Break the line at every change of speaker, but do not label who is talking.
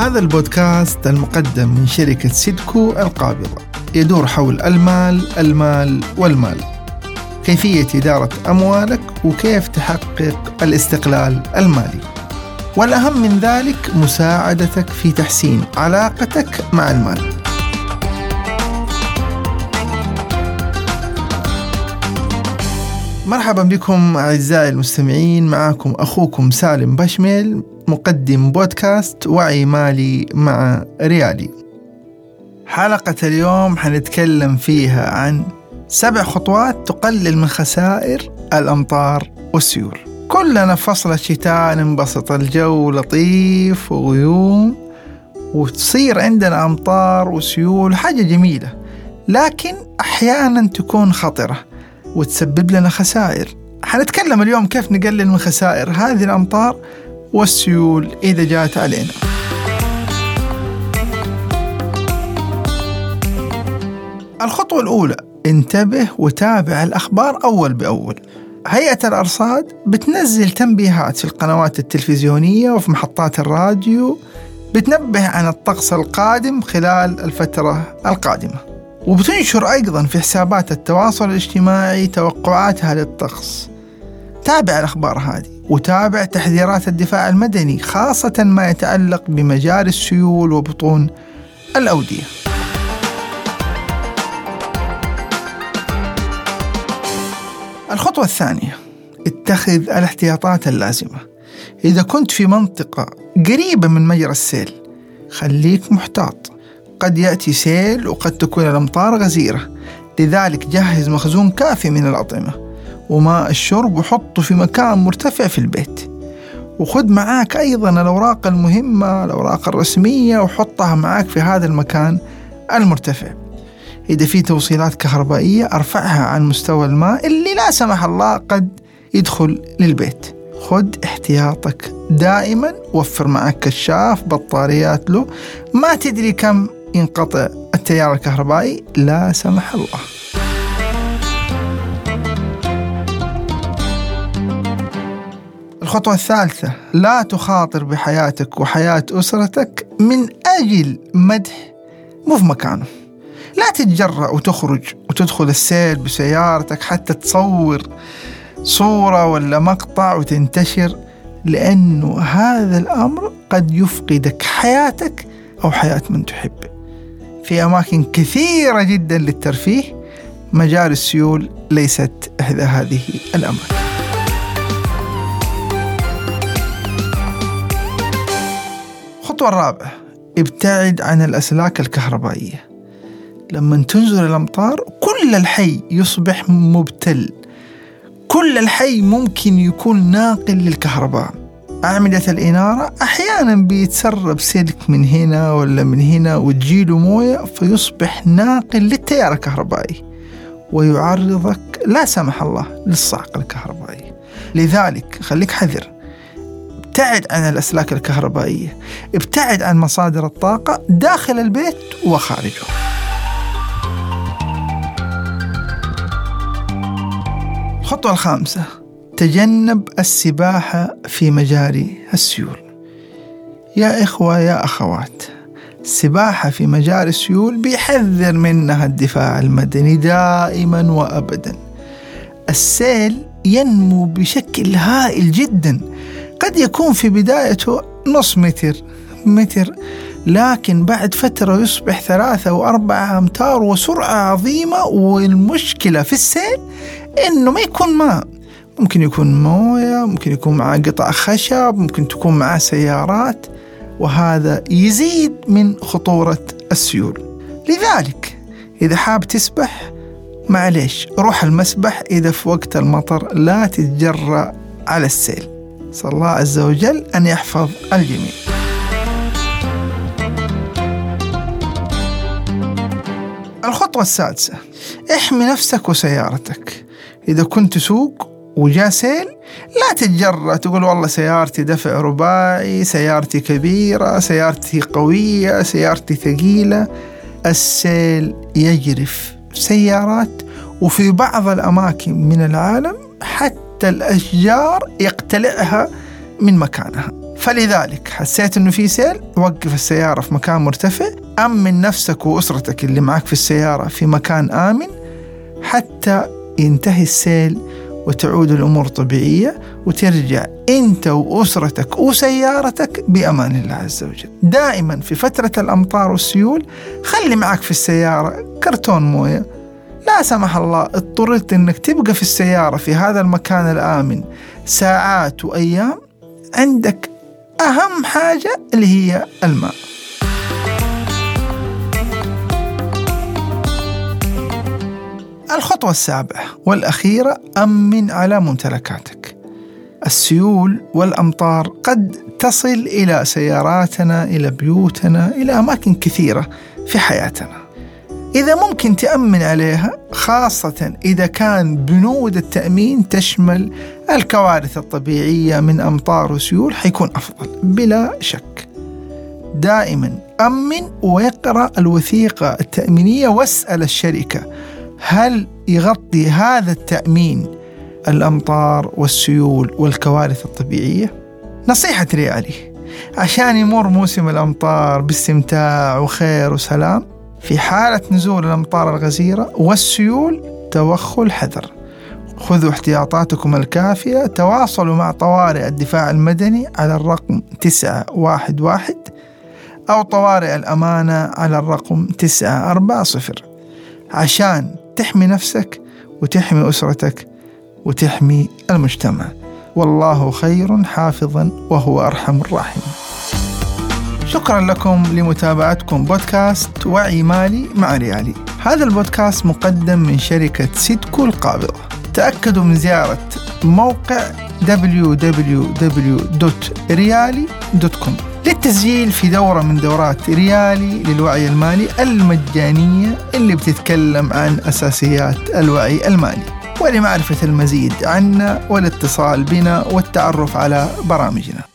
هذا البودكاست المقدم من شركة سيدكو القابضة. يدور حول المال المال والمال. كيفية إدارة أموالك وكيف تحقق الاستقلال المالي. والأهم من ذلك مساعدتك في تحسين علاقتك مع المال. مرحبا بكم أعزائي المستمعين معكم أخوكم سالم بشميل. مقدم بودكاست وعي مالي مع ريالي. حلقة اليوم حنتكلم فيها عن سبع خطوات تقلل من خسائر الأمطار والسيول كلنا في فصل الشتاء ننبسط الجو لطيف وغيوم وتصير عندنا أمطار وسيول حاجة جميلة. لكن أحيانا تكون خطرة وتسبب لنا خسائر. حنتكلم اليوم كيف نقلل من خسائر هذه الأمطار والسيول إذا جاءت علينا. الخطوة الأولى انتبه وتابع الأخبار أول بأول. هيئة الأرصاد بتنزل تنبيهات في القنوات التلفزيونية وفي محطات الراديو بتنبه عن الطقس القادم خلال الفترة القادمة. وبتنشر أيضا في حسابات التواصل الاجتماعي توقعاتها للطقس. تابع الأخبار هذه. وتابع تحذيرات الدفاع المدني خاصة ما يتعلق بمجاري السيول وبطون الأودية. الخطوة الثانية اتخذ الاحتياطات اللازمة. إذا كنت في منطقة قريبة من مجرى السيل خليك محتاط. قد يأتي سيل وقد تكون الأمطار غزيرة. لذلك جهز مخزون كافي من الأطعمة. وماء الشرب وحطه في مكان مرتفع في البيت. وخذ معاك أيضا الأوراق المهمة الأوراق الرسمية وحطها معاك في هذا المكان المرتفع. إذا في توصيلات كهربائية أرفعها عن مستوى الماء اللي لا سمح الله قد يدخل للبيت. خذ احتياطك دائما وفر معك كشاف بطاريات له ما تدري كم ينقطع التيار الكهربائي لا سمح الله. الخطوة الثالثة. لا تخاطر بحياتك وحياة أسرتك من أجل مدح مو في مكانه. لا تتجرأ وتخرج وتدخل السيل بسيارتك حتى تصور صورة ولا مقطع وتنتشر لأنه هذا الأمر قد يفقدك حياتك أو حياة من تحب. في أماكن كثيرة جدا للترفيه مجال السيول ليست إحدى هذه الأماكن. الخطوة الرابعة ابتعد عن الأسلاك الكهربائية. لما تنزل الأمطار كل الحي يصبح مبتل. كل الحي ممكن يكون ناقل للكهرباء. أعمدة الإنارة أحيانا بيتسرب سلك من هنا ولا من هنا وتجيله موية فيصبح ناقل للتيار الكهربائي. ويعرضك لا سمح الله للصعق الكهربائي. لذلك خليك حذر. ابتعد عن الأسلاك الكهربائية ابتعد عن مصادر الطاقة داخل البيت وخارجه. الخطوة الخامسة تجنب السباحة في مجاري السيول. يا إخوة يا أخوات السباحة في مجاري السيول بيحذر منها الدفاع المدني دائما وأبدا. السيل ينمو بشكل هائل جدا. قد يكون في بدايته نص متر متر لكن بعد فترة يصبح ثلاثة وأربعة أمتار وسرعة عظيمة. والمشكلة في السيل إنه ما يكون ماء. ممكن يكون موية ممكن يكون معاه قطع خشب ممكن تكون معاه سيارات وهذا يزيد من خطورة السيول. لذلك إذا حاب تسبح معليش روح المسبح إذا في وقت المطر لا تتجرأ على السيل. أسأل الله عز وجل أن يحفظ الجميع. الخطوة السادسة احمي نفسك وسيارتك. إذا كنت تسوق وجاء سيل لا تتجرأ تقول والله سيارتي دفع رباعي سيارتي كبيرة سيارتي قوية سيارتي ثقيلة. السيل يجرف سيارات وفي بعض الأماكن من العالم حتى الأشجار يقتلعها من مكانها. فلذلك حسيت إنه في سيل وقف السيارة في مكان مرتفع أمن نفسك وأسرتك اللي معك في السيارة في مكان آمن حتى ينتهي السيل وتعود الأمور طبيعية وترجع أنت وأسرتك وسيارتك بأمان الله عز وجل. دائما في فترة الأمطار والسيول خلي معك في السيارة كرتون موية لا سمح الله اضطررت إنك تبقى في السيارة في هذا المكان الآمن ساعات وأيام عندك أهم حاجة اللي هي الماء. الخطوة السابعة والأخيرة أمن على ممتلكاتك. السيول والأمطار قد تصل إلى سياراتنا إلى بيوتنا إلى أماكن كثيرة في حياتنا. إذا ممكن تأمن عليها خاصة إذا كان بنود التأمين تشمل الكوارث الطبيعية من أمطار وسيول حيكون أفضل بلا شك دائما أمن ويقرأ الوثيقة التأمينية واسأل الشركة هل يغطي هذا التأمين الأمطار والسيول والكوارث الطبيعية؟ نصيحة ريالي عشان يمر موسم الأمطار باستمتاع وخير وسلام في حالة نزول الأمطار الغزيرة والسيول توخوا الحذر خذوا احتياطاتكم الكافية تواصلوا مع طوارئ الدفاع المدني على الرقم 911 أو طوارئ الأمانة على الرقم 940 عشان تحمي نفسك وتحمي أسرتك وتحمي المجتمع. والله خير حافظا وهو أرحم الراحمين. شكرا لكم لمتابعتكم بودكاست وعي مالي مع ريالي. هذا البودكاست مقدم من شركة سيدكو القابضة. تأكدوا من زيارة موقع www.riali.com للتسجيل في دورة من دورات ريالي للوعي المالي المجانية اللي بتتكلم عن أساسيات الوعي المالي ولمعرفة المزيد عنا والاتصال بنا والتعرف على برامجنا.